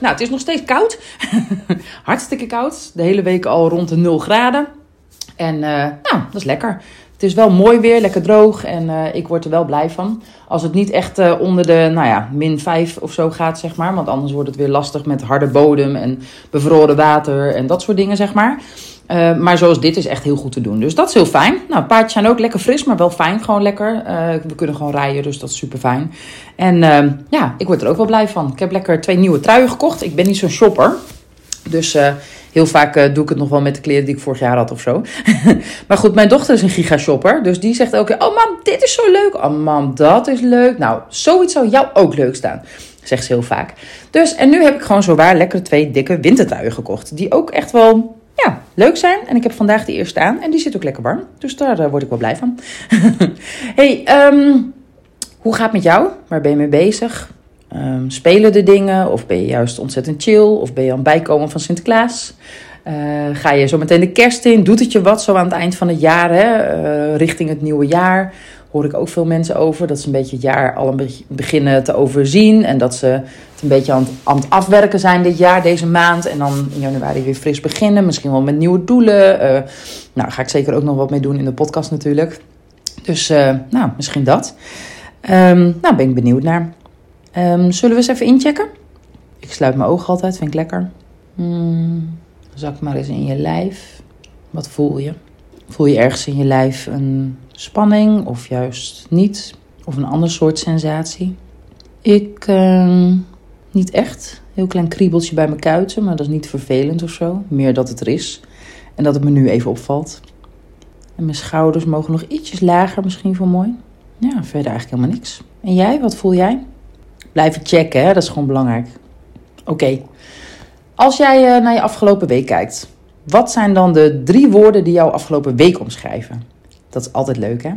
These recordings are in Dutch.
Nou, het is nog steeds koud. Hartstikke koud. De hele week al rond de 0 graden. En uh, nou, dat is lekker. Het is wel mooi weer, lekker droog. En uh, ik word er wel blij van. Als het niet echt uh, onder de, nou ja, min 5 of zo gaat, zeg maar. Want anders wordt het weer lastig met harde bodem en bevroren water en dat soort dingen, zeg maar. Uh, maar zoals dit is echt heel goed te doen. Dus dat is heel fijn. Nou, paardjes zijn ook lekker fris, maar wel fijn. Gewoon lekker. Uh, we kunnen gewoon rijden, dus dat is super fijn. En uh, ja, ik word er ook wel blij van. Ik heb lekker twee nieuwe truien gekocht. Ik ben niet zo'n shopper. Dus heel vaak doe ik het nog wel met de kleren die ik vorig jaar had of zo. maar goed, mijn dochter is een gigashopper. Dus die zegt keer, oh mam, dit is zo leuk. Oh mam, dat is leuk. Nou, zoiets zou jou ook leuk staan. Zegt ze heel vaak. Dus, en nu heb ik gewoon zo waar lekker twee dikke wintertruien gekocht. Die ook echt wel ja, leuk zijn. En ik heb vandaag de eerste aan. En die zit ook lekker warm. Dus daar uh, word ik wel blij van. hey, um, hoe gaat het met jou? Waar ben je mee bezig? Um, spelen de dingen? Of ben je juist ontzettend chill? Of ben je aan het bijkomen van Sinterklaas? Uh, ga je zo meteen de kerst in? Doet het je wat zo aan het eind van het jaar? Hè? Uh, richting het nieuwe jaar? Hoor ik ook veel mensen over. Dat ze een beetje het jaar al een beginnen te overzien. En dat ze het een beetje aan het, afwerken zijn dit jaar, deze maand. En dan in januari weer fris beginnen. Misschien wel met nieuwe doelen. Uh, nou, ga ik zeker ook nog wat mee doen in de podcast natuurlijk. Dus, uh, nou, misschien dat. Um, nou, ben ik benieuwd naar. Um, zullen we eens even inchecken? Ik sluit mijn ogen altijd, vind ik lekker. Hmm, zak maar eens in je lijf. Wat voel je? Voel je ergens in je lijf een spanning of juist niet? Of een ander soort sensatie? Ik, uh, niet echt. Heel klein kriebeltje bij mijn kuiten, maar dat is niet vervelend of zo. Meer dat het er is en dat het me nu even opvalt. En mijn schouders mogen nog ietsjes lager, misschien voor mooi. Ja, verder eigenlijk helemaal niks. En jij, wat voel jij? Blijven checken, hè? dat is gewoon belangrijk. Oké, als jij uh, naar je afgelopen week kijkt, wat zijn dan de drie woorden die jouw afgelopen week omschrijven? Dat is altijd leuk, hè?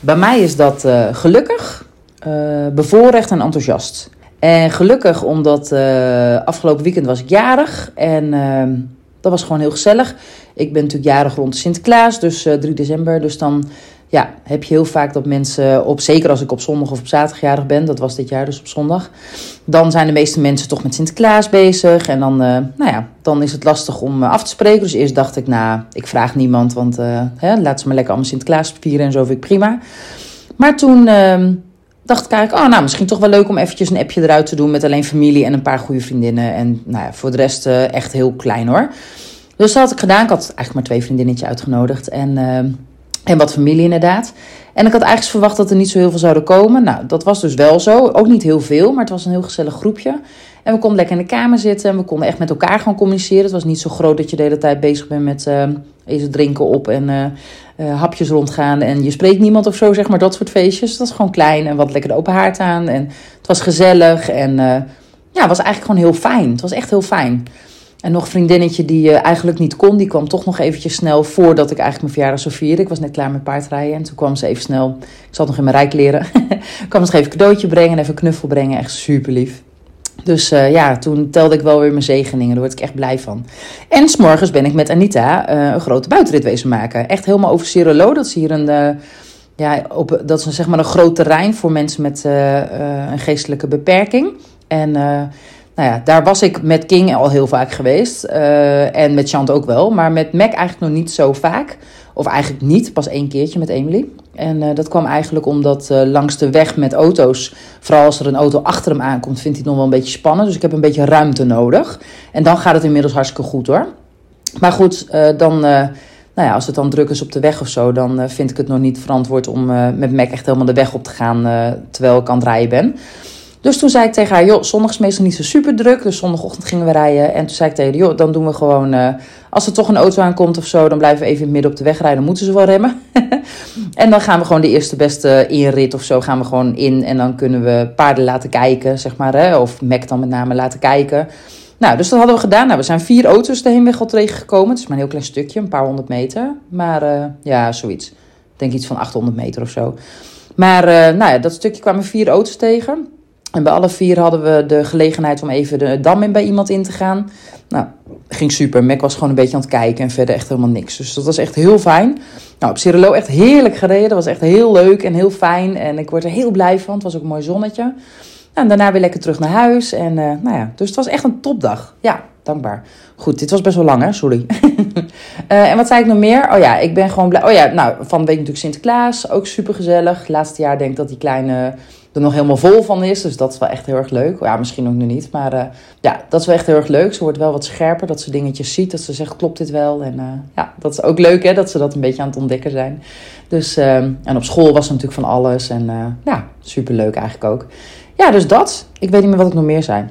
Bij mij is dat uh, gelukkig, uh, bevoorrecht en enthousiast. En gelukkig omdat uh, afgelopen weekend was ik jarig en ehm, dat was gewoon heel gezellig. Ik ben natuurlijk jarig rond Sinterklaas, dus 3 december. Dus dan ja, heb je heel vaak dat mensen, op, zeker als ik op zondag of op zaterdag jarig ben, dat was dit jaar dus op zondag, dan zijn de meeste mensen toch met Sinterklaas bezig. En dan, uh, nou ja, dan is het lastig om uh, af te spreken. Dus eerst dacht ik, nou, ik vraag niemand, want uh, hè, laat ze maar lekker allemaal Sinterklaas vieren en zo vind ik prima. Maar toen ehm, dacht ik eigenlijk, oh, nou, misschien toch wel leuk om eventjes een appje eruit te doen met alleen familie en een paar goede vriendinnen. En nou ja, voor de rest echt heel klein hoor. Dus dat had ik gedaan. Ik had eigenlijk maar twee vriendinnetjes uitgenodigd. En ehm, en wat familie inderdaad. En ik had eigenlijk verwacht dat er niet zo heel veel zouden komen. Nou, dat was dus wel zo. Ook niet heel veel, maar het was een heel gezellig groepje. En we konden lekker in de kamer zitten en we konden echt met elkaar gaan communiceren. Het was niet zo groot dat je de hele tijd bezig bent met uh, drinken op en uh, uh, hapjes rondgaan. En je spreekt niemand of zo, zeg maar, dat soort feestjes. Dat was gewoon klein en wat lekker de open haard aan. En het was gezellig en ja, het was eigenlijk gewoon heel fijn. Het was echt heel fijn. En nog een vriendinnetje die uh, eigenlijk niet kon, die kwam toch nog eventjes snel voordat ik eigenlijk mijn verjaardag zou vieren. Ik was net klaar met paardrijden en toen kwam ze even snel, ik zat nog in mijn rijkleren, kwam ze even een cadeautje brengen en even knuffel brengen. Echt super lief. Dus uh, ja, toen telde ik wel weer mijn zegeningen. Daar word ik echt blij van. En s'morgens ben ik met Anita uh, een grote buitenrit wezen maken. Echt helemaal over Cirolo. Dat is hier een, ja, op, dat is een, zeg maar een groot terrein voor mensen met een geestelijke beperking. En nou ja, daar was ik met King al heel vaak geweest. Uh, en met Chant ook wel. Maar met Mac eigenlijk nog niet zo vaak. Of eigenlijk niet, pas één keertje met Emily. En uh, dat kwam eigenlijk omdat uh, langs de weg met auto's, vooral als er een auto achter hem aankomt, vindt hij het nog wel een beetje spannend. Dus ik heb een beetje ruimte nodig. En dan gaat het inmiddels hartstikke goed hoor. Maar goed, dan, nou ja, als het dan druk is op de weg of zo, dan vind ik het nog niet verantwoord om met Mac echt helemaal de weg op te gaan terwijl ik aan het rijden ben. Dus toen zei ik tegen haar, joh, zondag is meestal niet zo super druk. Dus zondagochtend gingen we rijden. En toen zei ik tegen haar, joh, dan doen we gewoon... Uh, als er toch een auto aankomt of zo, dan blijven we even in het midden op de weg rijden. Dan moeten ze wel remmen. en dan gaan we gewoon de eerste beste inrit of zo gaan we gewoon in. En dan kunnen we paarden laten kijken, zeg maar. Hè, of Mac dan met name laten kijken. Nou, dus dat hadden we gedaan. Nou, we zijn vier auto's de heenweg al tegengekomen. Het is maar een heel klein stukje, een paar honderd meter. Maar uh, ja, zoiets. Ik denk iets van 800 meter of zo. Maar uh, nou ja, dat stukje kwamen vier auto's tegen. En bij alle vier hadden we de gelegenheid om even de dam in bij iemand in te gaan. Nou, ging super. Mac was gewoon een beetje aan het kijken en verder echt helemaal niks. Dus dat was echt heel fijn. Nou, op Cirelo echt heerlijk gereden. Dat was echt heel leuk en heel fijn. En ik word er heel blij van. Het was ook een mooi zonnetje. Nou, en daarna weer lekker terug naar huis. En uh, nou ja, dus het was echt een topdag. Ja, dankbaar. Goed, dit was best wel lang, hè? Sorry. uh, en wat zei ik nog meer? Oh ja, ik ben gewoon blij. Oh ja, nou, van week natuurlijk Sinterklaas. Ook super gezellig. Laatste jaar denk ik dat die kleine er nog helemaal vol van is. Dus dat is wel echt heel erg leuk. Ja, misschien ook nu niet. Maar uh, ja, dat is wel echt heel erg leuk. Ze wordt wel wat scherper. Dat ze dingetjes ziet. Dat ze zegt, klopt dit wel? En uh, ja, dat is ook leuk hè. Dat ze dat een beetje aan het ontdekken zijn. Dus, uh, en op school was er natuurlijk van alles. En ja, super leuk eigenlijk ook. Ja, dus dat. Ik weet niet meer wat ik nog meer zei.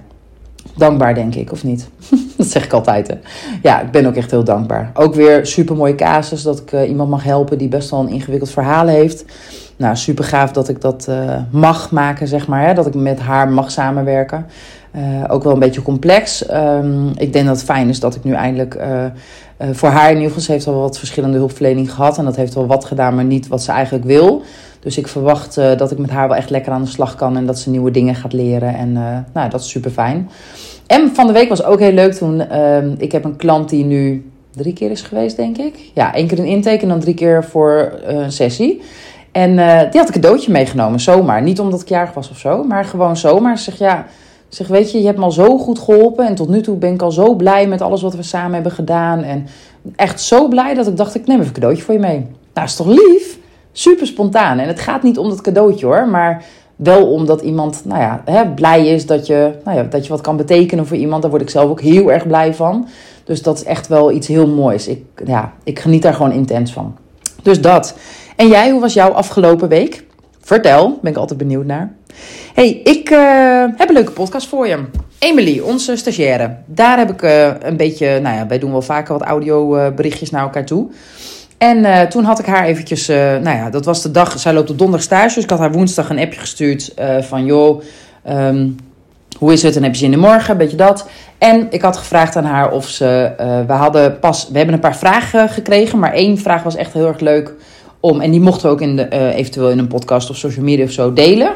Dankbaar, denk ik, of niet? dat zeg ik altijd. Hè. Ja, ik ben ook echt heel dankbaar. Ook weer super mooie casus dat ik iemand mag helpen die best wel een ingewikkeld verhaal heeft. Nou, super gaaf dat ik dat uh, mag maken, zeg maar. Hè? Dat ik met haar mag samenwerken. Uh, ook wel een beetje complex. Um, ik denk dat het fijn is dat ik nu eindelijk voor haar in ieder geval. Ze heeft al wat verschillende hulpverlening gehad. En dat heeft wel wat gedaan, maar niet wat ze eigenlijk wil. Dus ik verwacht dat ik met haar wel echt lekker aan de slag kan en dat ze nieuwe dingen gaat leren. En nou, dat is super fijn. En van de week was ook heel leuk toen. Uh, ik heb een klant die nu drie keer is geweest, denk ik. Ja, één keer een intake en dan drie keer voor een sessie. En die had een cadeautje meegenomen, zomaar. Niet omdat ik jarig was of zo, maar gewoon zomaar. Ze zegt ja. Zeg, weet je, je hebt me al zo goed geholpen. En tot nu toe ben ik al zo blij met alles wat we samen hebben gedaan. En echt zo blij dat ik dacht, ik neem even een cadeautje voor je mee. Nou, is toch lief? super spontaan. En het gaat niet om dat cadeautje hoor, maar wel omdat iemand nou ja, hè, blij is dat je, nou ja, dat je wat kan betekenen voor iemand. Daar word ik zelf ook heel erg blij van. Dus dat is echt wel iets heel moois. Ik, ja, ik geniet daar gewoon intens van. Dus dat. En jij, hoe was jouw afgelopen week? Vertel, ben ik altijd benieuwd naar. hey, ik uh, heb een leuke podcast voor je. Emily, onze stagiaire. Daar heb ik uh, een beetje, nou ja, wij doen wel vaker wat audioberichtjes naar elkaar toe. En toen had ik haar eventjes, nou ja, dat was de dag, zij loopt op donderdag stage. Dus ik had haar woensdag een appje gestuurd van, joh, um, hoe is het? En heb je zin in morgen? Een beetje dat. En ik had gevraagd aan haar of ze, we hadden pas, we hebben een paar vragen gekregen. Maar één vraag was echt heel erg leuk om, en die mochten we ook in de, eventueel in een podcast of social media of zo delen.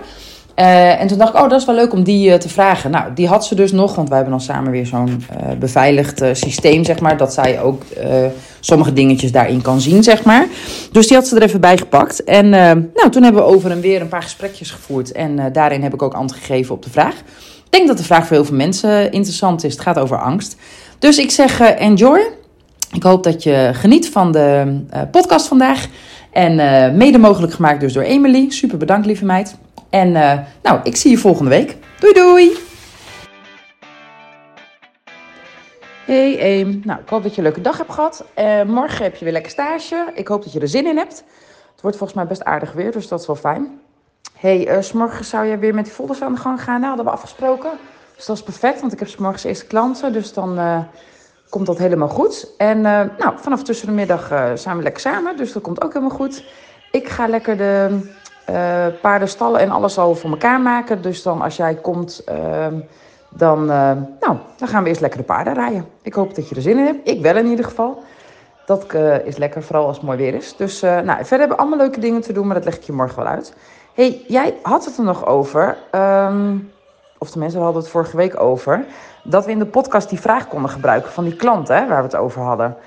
Uh, en toen dacht ik, oh, dat is wel leuk om die te vragen. Nou, die had ze dus nog, want wij hebben dan samen weer zo'n beveiligd systeem, zeg maar. Dat zij ook sommige dingetjes daarin kan zien, zeg maar. Dus die had ze er even bij gepakt. En nou, toen hebben we over en weer een paar gesprekjes gevoerd. En daarin heb ik ook antwoord gegeven op de vraag. Ik denk dat de vraag voor heel veel mensen interessant is. Het gaat over angst. Dus ik zeg enjoy. Ik hoop dat je geniet van de podcast vandaag. En mede mogelijk gemaakt dus door Emily. Super bedankt, lieve meid. En nou, ik zie je volgende week. Doei doei! Hey Eem, nou ik hoop dat je een leuke dag hebt gehad. Morgen heb je weer lekker stage. Ik hoop dat je er zin in hebt. Het wordt volgens mij best aardig weer, dus dat is wel fijn. Hey, uh, smorgen zou je weer met die folders aan de gang gaan. Nou, hadden we afgesproken. Dus dat is perfect, want ik heb smorgens eerste klanten. Dus dan uh, komt dat helemaal goed. En nou, vanaf tussen de middag zijn we lekker samen. Dus dat komt ook helemaal goed. Ik ga lekker de paardenstallen en alles al voor elkaar maken. Dus dan als jij komt, uh, dan, nou, dan gaan we eerst lekker de paarden rijden. Ik hoop dat je er zin in hebt. Ik wel in ieder geval. Dat is lekker, vooral als het mooi weer is. Dus nou, verder hebben we allemaal leuke dingen te doen, maar dat leg ik je morgen wel uit. Hey, jij had het er nog over, um, of tenminste, we hadden het vorige week over, dat we in de podcast die vraag konden gebruiken van die klant, hè, waar we het over hadden.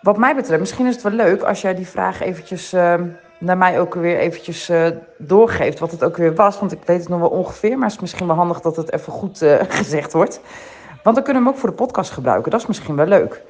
Wat mij betreft, misschien is het wel leuk als jij die vraag eventjes ehm, naar mij ook weer eventjes uh, doorgeeft wat het ook weer was. Want ik weet het nog wel ongeveer, maar het is misschien wel handig dat het even goed uh, gezegd wordt. Want dan kunnen we hem ook voor de podcast gebruiken. Dat is misschien wel leuk.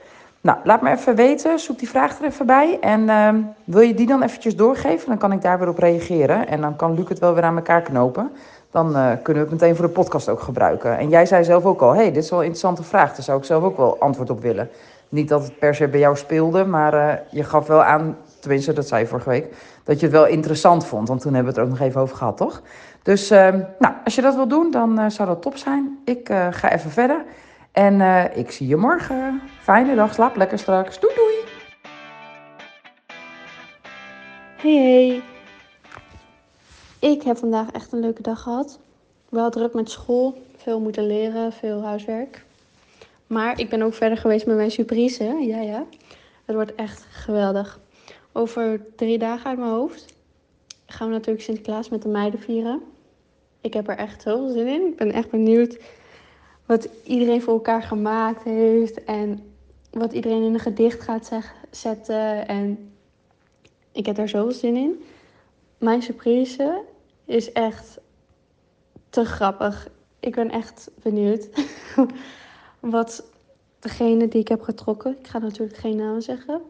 Nou, laat me even weten. Zoek die vraag er even bij. En uh, wil je die dan eventjes doorgeven? Dan kan ik daar weer op reageren. En dan kan Luc het wel weer aan elkaar knopen. Dan uh, kunnen we het meteen voor de podcast ook gebruiken. En jij zei zelf ook al, hey, dit is wel een interessante vraag. Daar zou ik zelf ook wel antwoord op willen. Niet dat het per se bij jou speelde, maar je gaf wel aan tenminste dat zei je vorige week, dat je het wel interessant vond. Want toen hebben we het er ook nog even over gehad, toch? Dus uh, nou, als je dat wil doen, dan uh, zou dat top zijn. Ik ga even verder. En ik zie je morgen. Fijne dag, slaap lekker straks. Doei doei! Hey hey! Ik heb vandaag echt een leuke dag gehad. Wel druk met school, veel moeten leren, veel huiswerk. Maar ik ben ook verder geweest met mijn surprise. Ja, ja. Het wordt echt geweldig. Over drie dagen uit mijn hoofd gaan we natuurlijk Sinterklaas met de meiden vieren. Ik heb er echt heel veel zin in. Ik ben echt benieuwd wat iedereen voor elkaar gemaakt heeft. En wat iedereen in een gedicht gaat zetten. En ik heb daar zoveel zin in. Mijn surprise is echt te grappig. Ik ben echt benieuwd wat degene die ik heb getrokken, ik ga natuurlijk geen namen zeggen,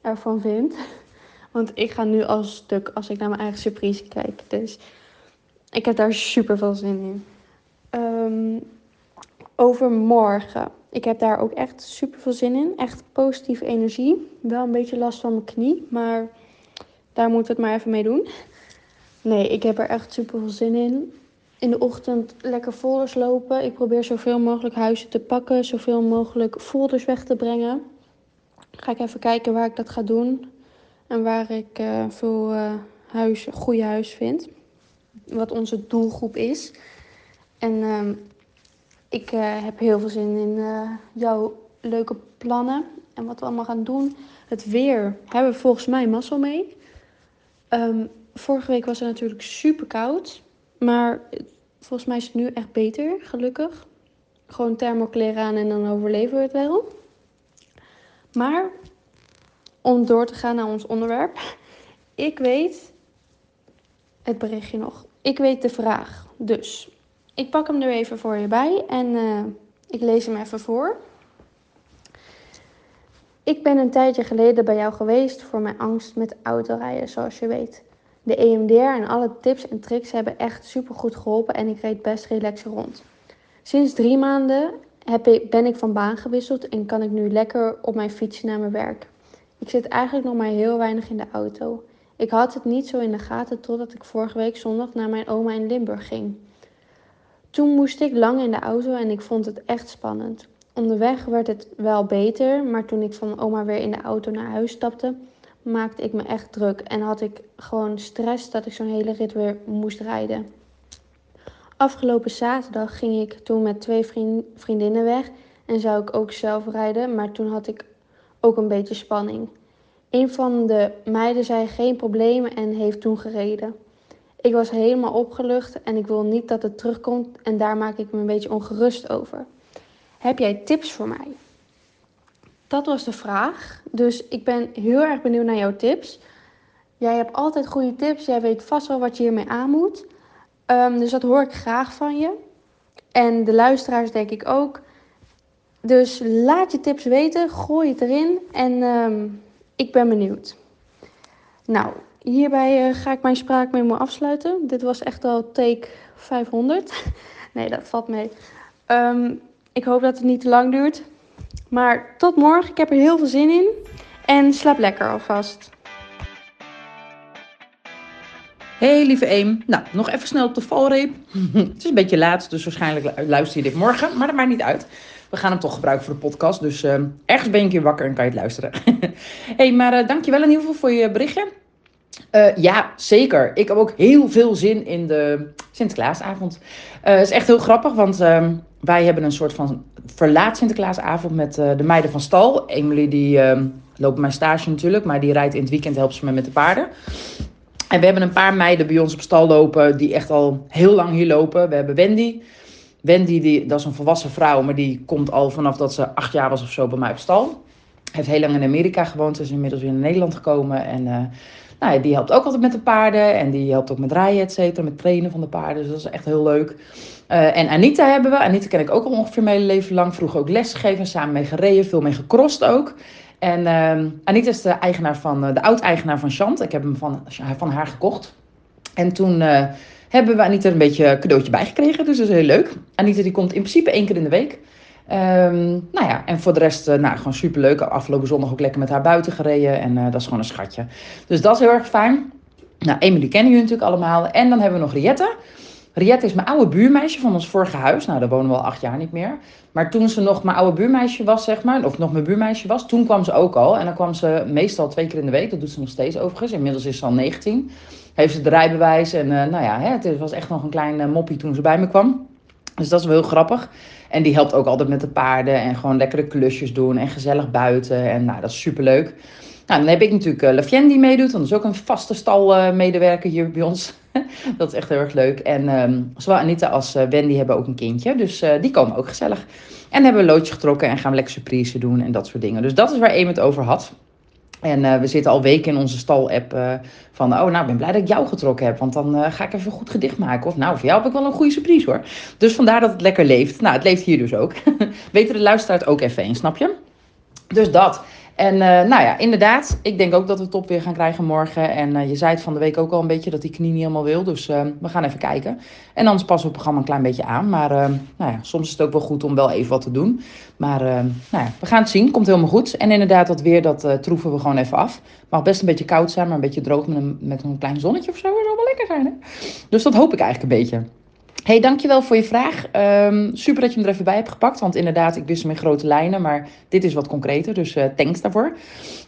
ervan vindt. Want ik ga nu als stuk als ik naar mijn eigen surprise kijk. Dus ik heb daar super veel zin in. Over morgen. Ik heb daar ook echt super veel zin in. Echt positieve energie. Wel een beetje last van mijn knie, maar daar moeten we het maar even mee doen. Nee, ik heb er echt super veel zin in. In de ochtend lekker folders lopen. Ik probeer zoveel mogelijk huizen te pakken, zoveel mogelijk folders weg te brengen. Ga ik even kijken waar ik dat ga doen en waar ik uh, veel uh, huis, goede huis vind. Wat onze doelgroep is. En uh, ik uh, heb heel veel zin in jouw leuke plannen en wat we allemaal gaan doen. Het weer hebben we volgens mij mazzel mee. Um, vorige week was het natuurlijk super koud. Maar volgens mij is het nu echt beter, gelukkig. Gewoon thermokleren aan en dan overleven we het wel. Maar om door te gaan naar ons onderwerp. Ik weet het berichtje nog. Ik weet de vraag. Dus ik pak hem er even voor je bij en uh, ik lees hem even voor. Ik ben een tijdje geleden bij jou geweest voor mijn angst met autorijden, zoals je weet. De EMDR en alle tips en tricks hebben echt super goed geholpen en ik reed best relaxed rond. Sinds drie maanden heb ik, ben ik van baan gewisseld en kan ik nu lekker op mijn fiets naar mijn werk. Ik zit eigenlijk nog maar heel weinig in de auto. Ik had het niet zo in de gaten totdat ik vorige week zondag naar mijn oma in Limburg ging. Toen moest ik lang in de auto en ik vond het echt spannend. Onderweg werd het wel beter, maar toen ik van oma weer in de auto naar huis stapte, maakte ik me echt druk en had ik gewoon stress dat ik zo'n hele rit weer moest rijden. Afgelopen zaterdag ging ik toen met twee vriendinnen weg en zou ik ook zelf rijden, maar toen had ik ook een beetje spanning. Een van de meiden zei geen probleem en heeft toen gereden. Ik was helemaal opgelucht en ik wil niet dat het terugkomt en daar maak ik me een beetje ongerust over. Heb jij tips voor mij? Dat was de vraag. Dus ik ben heel erg benieuwd naar jouw tips. Jij hebt altijd goede tips. Jij weet vast wel wat je hiermee aan moet. Um, dus dat hoor ik graag van je. En de luisteraars denk ik ook. Dus laat je tips weten. Gooi het erin. En um, ik ben benieuwd. Nou, hierbij uh, ga ik mijn spraakmemo afsluiten. Dit was echt al take 500. nee, dat valt mee. Um, ik hoop dat het niet te lang duurt. Maar tot morgen, ik heb er heel veel zin in. En slaap lekker alvast. Hey lieve Eem, nou nog even snel op de valreep. het is een beetje laat, dus waarschijnlijk luister je dit morgen, maar dat maakt niet uit. We gaan hem toch gebruiken voor de podcast, dus uh, ergens ben je een keer wakker en kan je het luisteren. hey, maar uh, dankjewel in ieder geval voor je berichtje. Uh, ja, zeker. Ik heb ook heel veel zin in de Sinterklaasavond. Het is echt heel grappig, want ehm, wij hebben een soort van verlaat Sinterklaasavond met uh, de meiden van stal. Emily die uh, loopt mijn stage natuurlijk, maar die rijdt in het weekend, helpt ze me met de paarden. En we hebben een paar meiden bij ons op stal lopen die echt al heel lang hier lopen. We hebben Wendy. Wendy, die, dat is een volwassen vrouw, maar die komt al vanaf dat ze acht jaar was of zo bij mij op stal. Heeft heel lang in Amerika gewoond, is inmiddels weer in Nederland gekomen. En nou die helpt ook altijd met de paarden. En die helpt ook met rijden, et cetera, met trainen van de paarden. Dus dat is echt heel leuk. Uh, en Anita hebben we. Anita ken ik ook al ongeveer mijn leven lang. Vroeger ook lesgegeven, samen mee gereden, veel mee gecrossed ook. En uh, Anita is de eigenaar van, uh, de oud-eigenaar van Chant. Ik heb hem van, van haar gekocht. En toen hebben we Anita een beetje een cadeautje bijgekregen. Dus dat is heel leuk. Anita die komt in principe één keer in de week. Um, nou ja, en voor de rest, nou, gewoon superleuk. Afgelopen zondag ook lekker met haar buiten gereden. En dat is gewoon een schatje. Dus dat is heel erg fijn. Nou, Emily kennen jullie natuurlijk allemaal. En dan hebben we nog Riette. Riette is mijn oude buurmeisje van ons vorige huis. Nou, daar wonen we al acht jaar niet meer. Maar toen ze nog mijn oude buurmeisje was, zeg maar, of nog mijn buurmeisje was, toen kwam ze ook al. En dan kwam ze meestal twee keer in de week. Dat doet ze nog steeds overigens. Inmiddels is ze al 19. Heeft ze het rijbewijs. En uh, nou ja, hè, het was echt nog een klein uh, moppie toen ze bij me kwam. Dus dat is wel heel grappig. En die helpt ook altijd met de paarden en gewoon lekkere klusjes doen en gezellig buiten. En nou, dat is superleuk. Nou, dan heb ik natuurlijk uh, die meedoet. Dat is ook een vaste stalmedewerker hier bij ons. dat is echt heel erg leuk. En um, zowel Anita als uh, Wendy hebben ook een kindje. Dus die komen ook gezellig. En hebben een loodje getrokken en gaan we lekker surprise doen en dat soort dingen. Dus dat is waar Eem het over had. En uh, we zitten al weken in onze stal-app uh, van, oh nou, ik ben blij dat ik jou getrokken heb, want dan uh, ga ik even goed gedicht maken. Of nou, voor jou heb ik wel een goede surprise hoor. Dus vandaar dat het lekker leeft. Nou, het leeft hier dus ook. Weten de luisteraars ook even snap je? Dus dat. En uh, nou ja, inderdaad, ik denk ook dat we top weer gaan krijgen morgen. En uh, je zei het van de week ook al een beetje dat die knie niet helemaal wil. Dus uh, we gaan even kijken. En anders passen we het programma een klein beetje aan. Maar nou ja, soms is het ook wel goed om wel even wat te doen. Maar nou ja, we gaan het zien. Komt helemaal goed. En inderdaad, dat weer, dat troeven we gewoon even af. Mag best een beetje koud zijn, maar een beetje droog met een, met een klein zonnetje of zo. Dat zou wel lekker zijn, hè? Dus dat hoop ik eigenlijk een beetje hey, dankjewel voor je vraag. Um, super dat je hem er even bij hebt gepakt. Want inderdaad, ik wist hem in grote lijnen. Maar dit is wat concreter. Dus uh, thanks daarvoor.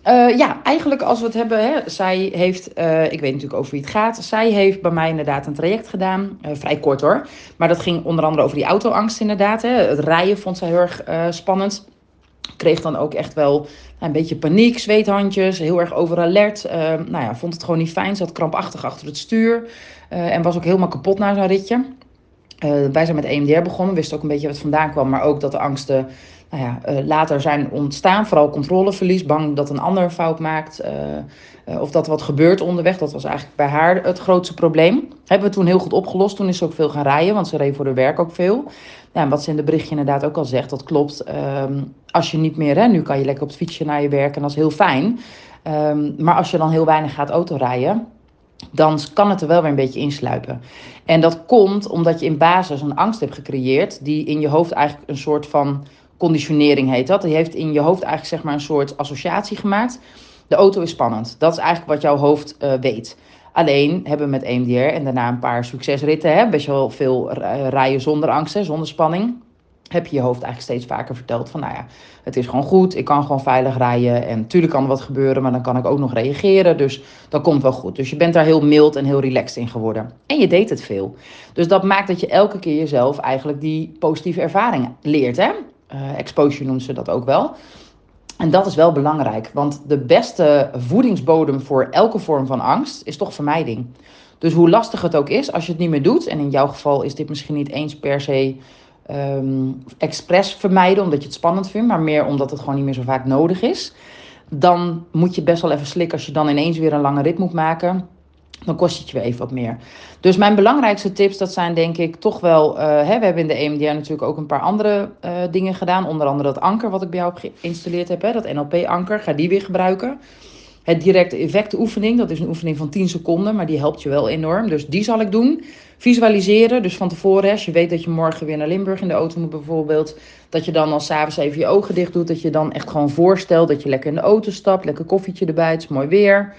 Uh, ja, eigenlijk als we het hebben. Hè, zij heeft, uh, ik weet natuurlijk over wie het gaat. Zij heeft bij mij inderdaad een traject gedaan. vrij kort hoor. Maar dat ging onder andere over die autoangst inderdaad. Hè. Het rijden vond zij heel erg spannend. Kreeg dan ook echt wel een beetje paniek, zweethandjes, heel erg over alert. nou ja, vond het gewoon niet fijn. Had krampachtig achter het stuur. en was ook helemaal kapot na zo'n ritje. Uh, wij zijn met EMDR begonnen, wisten ook een beetje wat vandaan kwam, maar ook dat de angsten nou ja, uh, later zijn ontstaan. Vooral controleverlies, bang dat een ander fout maakt uh, of dat wat gebeurt onderweg. Dat was eigenlijk bij haar het grootste probleem. Hebben we toen heel goed opgelost. Toen is ze ook veel gaan rijden, want ze reed voor de werk ook veel. Ja, en wat ze in de berichtje inderdaad ook al zegt, dat klopt. Ehm, als je niet meer, hè, nu kan je lekker op het fietsje naar je werk en dat is heel fijn. Um, maar als je dan heel weinig gaat autorijden, dan kan het er wel weer een beetje insluipen. En dat komt omdat je in basis een angst hebt gecreëerd, die in je hoofd eigenlijk een soort van conditionering heet dat. Die heeft in je hoofd eigenlijk zeg maar een soort associatie gemaakt. De auto is spannend. Dat is eigenlijk wat jouw hoofd uh, weet. Alleen hebben we met EMDR en daarna een paar succesritten, hè, best wel veel rijden zonder angst, zonder spanning heb je je hoofd eigenlijk steeds vaker verteld van, nou ja, het is gewoon goed, ik kan gewoon veilig rijden en natuurlijk kan er wat gebeuren, maar dan kan ik ook nog reageren, dus dat komt wel goed. Dus je bent daar heel mild en heel relaxed in geworden. En je deed het veel. Dus dat maakt dat je elke keer jezelf eigenlijk die positieve ervaring leert, hè. Uh, exposure noemen ze dat ook wel. En dat is wel belangrijk, want de beste voedingsbodem voor elke vorm van angst is toch vermijding. Dus hoe lastig het ook is, als je het niet meer doet, en in jouw geval is dit misschien niet eens per se um, expres vermijden omdat je het spannend vindt, maar meer omdat het gewoon niet meer zo vaak nodig is. Dan moet je best wel even slikken als je dan ineens weer een lange rit moet maken. Dan kost het je weer even wat meer. Dus mijn belangrijkste tips, dat zijn denk ik toch wel... Uh, hè, we hebben in de EMDR natuurlijk ook een paar andere uh, dingen gedaan. Onder andere dat anker wat ik bij jou geïnstalleerd heb. Hè, dat NLP-anker, ga die weer gebruiken. Het directe effectoefening, dat is een oefening van 10 seconden, maar die helpt je wel enorm. Dus die zal ik doen. Visualiseren, dus van tevoren, als je weet dat je morgen weer naar Limburg in de auto moet bijvoorbeeld, dat je dan al s'avonds even je ogen dicht doet, dat je dan echt gewoon voorstelt dat je lekker in de auto stapt, lekker koffietje erbij, het is mooi weer.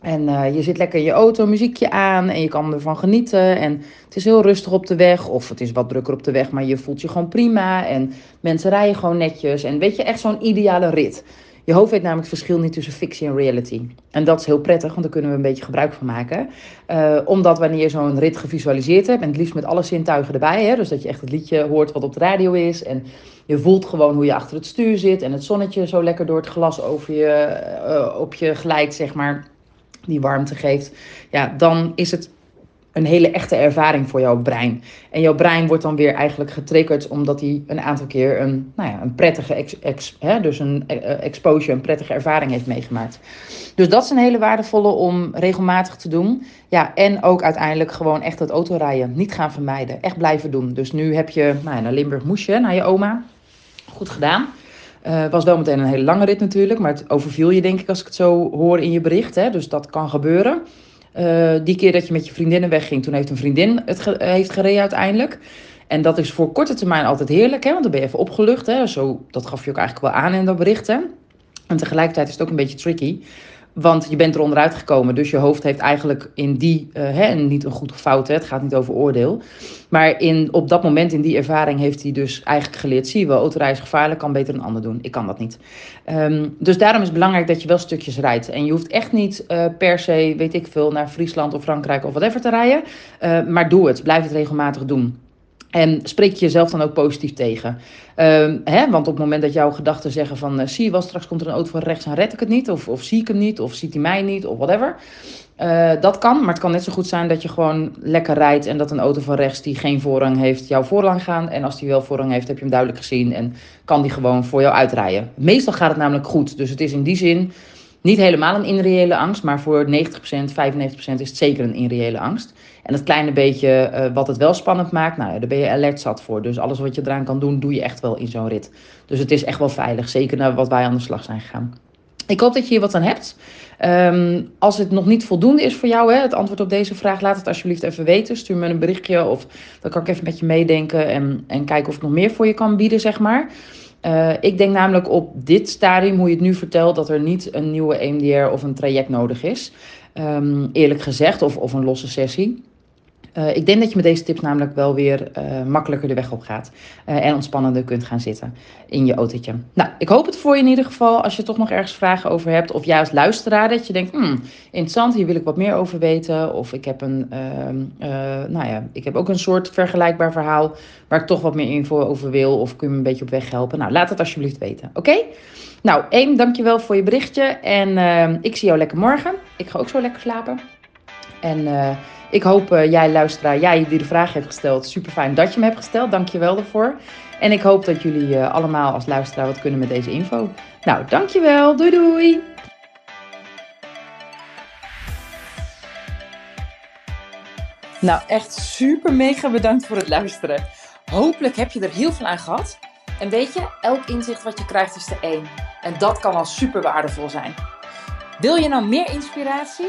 En uh, je zit lekker in je auto, muziekje aan en je kan ervan genieten. En het is heel rustig op de weg, of het is wat drukker op de weg, maar je voelt je gewoon prima. En mensen rijden gewoon netjes. En weet je, echt zo'n ideale rit. Je hoofd weet namelijk het verschil niet tussen fictie en reality. En dat is heel prettig, want daar kunnen we een beetje gebruik van maken. Uh, omdat wanneer je zo'n rit gevisualiseerd hebt, en het liefst met alle zintuigen erbij, hè, dus dat je echt het liedje hoort wat op de radio is. En je voelt gewoon hoe je achter het stuur zit en het zonnetje zo lekker door het glas over je, uh, op je glijdt, zeg maar, die warmte geeft. Ja, dan is het een hele echte ervaring voor jouw brein. En jouw brein wordt dan weer eigenlijk getriggerd omdat hij een aantal keer een, nou ja, een prettige ex, hè, dus een uh, exposure, een prettige ervaring heeft meegemaakt. Dus dat is een hele waardevolle om regelmatig te doen. Ja, en ook uiteindelijk gewoon echt het autorijden niet gaan vermijden. Echt blijven doen. Dus nu heb je, nou, naar Limburg moest je, naar je oma. Goed gedaan. Uh, was wel meteen een hele lange rit natuurlijk, maar het overviel je denk ik als ik het zo hoor in je bericht. Hè? Dus dat kan gebeuren. Uh, die keer dat je met je vriendinnen wegging, toen heeft een vriendin het heeft gereden uiteindelijk. En dat is voor korte termijn altijd heerlijk, hè? want dan ben je even opgelucht. Hè? Zo, dat gaf je ook eigenlijk wel aan in dat bericht. Hè? En tegelijkertijd is het ook een beetje tricky. Want je bent er onderuit gekomen, dus je hoofd heeft eigenlijk in die, uh, hè, niet een goed of hè, het gaat niet over oordeel. Maar in, op dat moment, in die ervaring, heeft hij dus eigenlijk geleerd: zie je wel, autorijden is gevaarlijk, kan beter een ander doen. Ik kan dat niet. Um, dus daarom is het belangrijk dat je wel stukjes rijdt. En je hoeft echt niet uh, per se, weet ik veel, naar Friesland of Frankrijk of whatever te rijden. Uh, maar doe het, blijf het regelmatig doen. En spreek je jezelf dan ook positief tegen. Ehm, hè? Want op het moment dat jouw gedachten zeggen van... Uh, zie je wel, straks komt er een auto van rechts en red ik het niet. Of, of zie ik hem niet, of ziet hij mij niet, of whatever. Uh, dat kan, maar het kan net zo goed zijn dat je gewoon lekker rijdt... en dat een auto van rechts die geen voorrang heeft jou voorrang gaan. En als die wel voorrang heeft, heb je hem duidelijk gezien... en kan die gewoon voor jou uitrijden. Meestal gaat het namelijk goed. Dus het is in die zin niet helemaal een irreële angst... maar voor 90%, 95% is het zeker een irreële angst... En dat kleine beetje uh, wat het wel spannend maakt, nou, daar ben je alert zat voor. Dus alles wat je eraan kan doen, doe je echt wel in zo'n rit. Dus het is echt wel veilig, zeker naar wat wij aan de slag zijn gegaan. Ik hoop dat je hier wat aan hebt. Um, als het nog niet voldoende is voor jou, hè, het antwoord op deze vraag, laat het alsjeblieft even weten. Stuur me een berichtje of dan kan ik even met je meedenken en, en kijken of ik nog meer voor je kan bieden, zeg maar. Uh, ik denk namelijk op dit stadium, hoe je het nu vertelt, dat er niet een nieuwe EMDR of een traject nodig is. Um, eerlijk gezegd, of, of een losse sessie. Uh, ik denk dat je met deze tips namelijk wel weer uh, makkelijker de weg op gaat. Uh, en ontspannender kunt gaan zitten in je autootje. Nou, ik hoop het voor je in ieder geval. Als je toch nog ergens vragen over hebt. Of juist luisteraar. Dat je denkt, hmm, interessant, hier wil ik wat meer over weten. Of ik heb, een, nou ja, ik heb ook een soort vergelijkbaar verhaal. Waar ik toch wat meer info over wil. Of kun je me een beetje op weg helpen. Nou, laat het alsjeblieft weten. Oké? Nou, één, dankjewel voor je berichtje. En ik zie jou lekker morgen. Ik ga ook zo lekker slapen. En uh, ik hoop uh, jij luisteraar, jij die de vraag hebt gesteld, super fijn dat je me hebt gesteld. Dank je wel daarvoor. En ik hoop dat jullie uh, allemaal als luisteraar wat kunnen met deze info. Nou, dankjewel. Doei doei. Nou, echt super mega bedankt voor het luisteren. Hopelijk heb je er heel veel aan gehad. En weet je, elk inzicht wat je krijgt is er één. En dat kan al super waardevol zijn. Wil je nou meer inspiratie?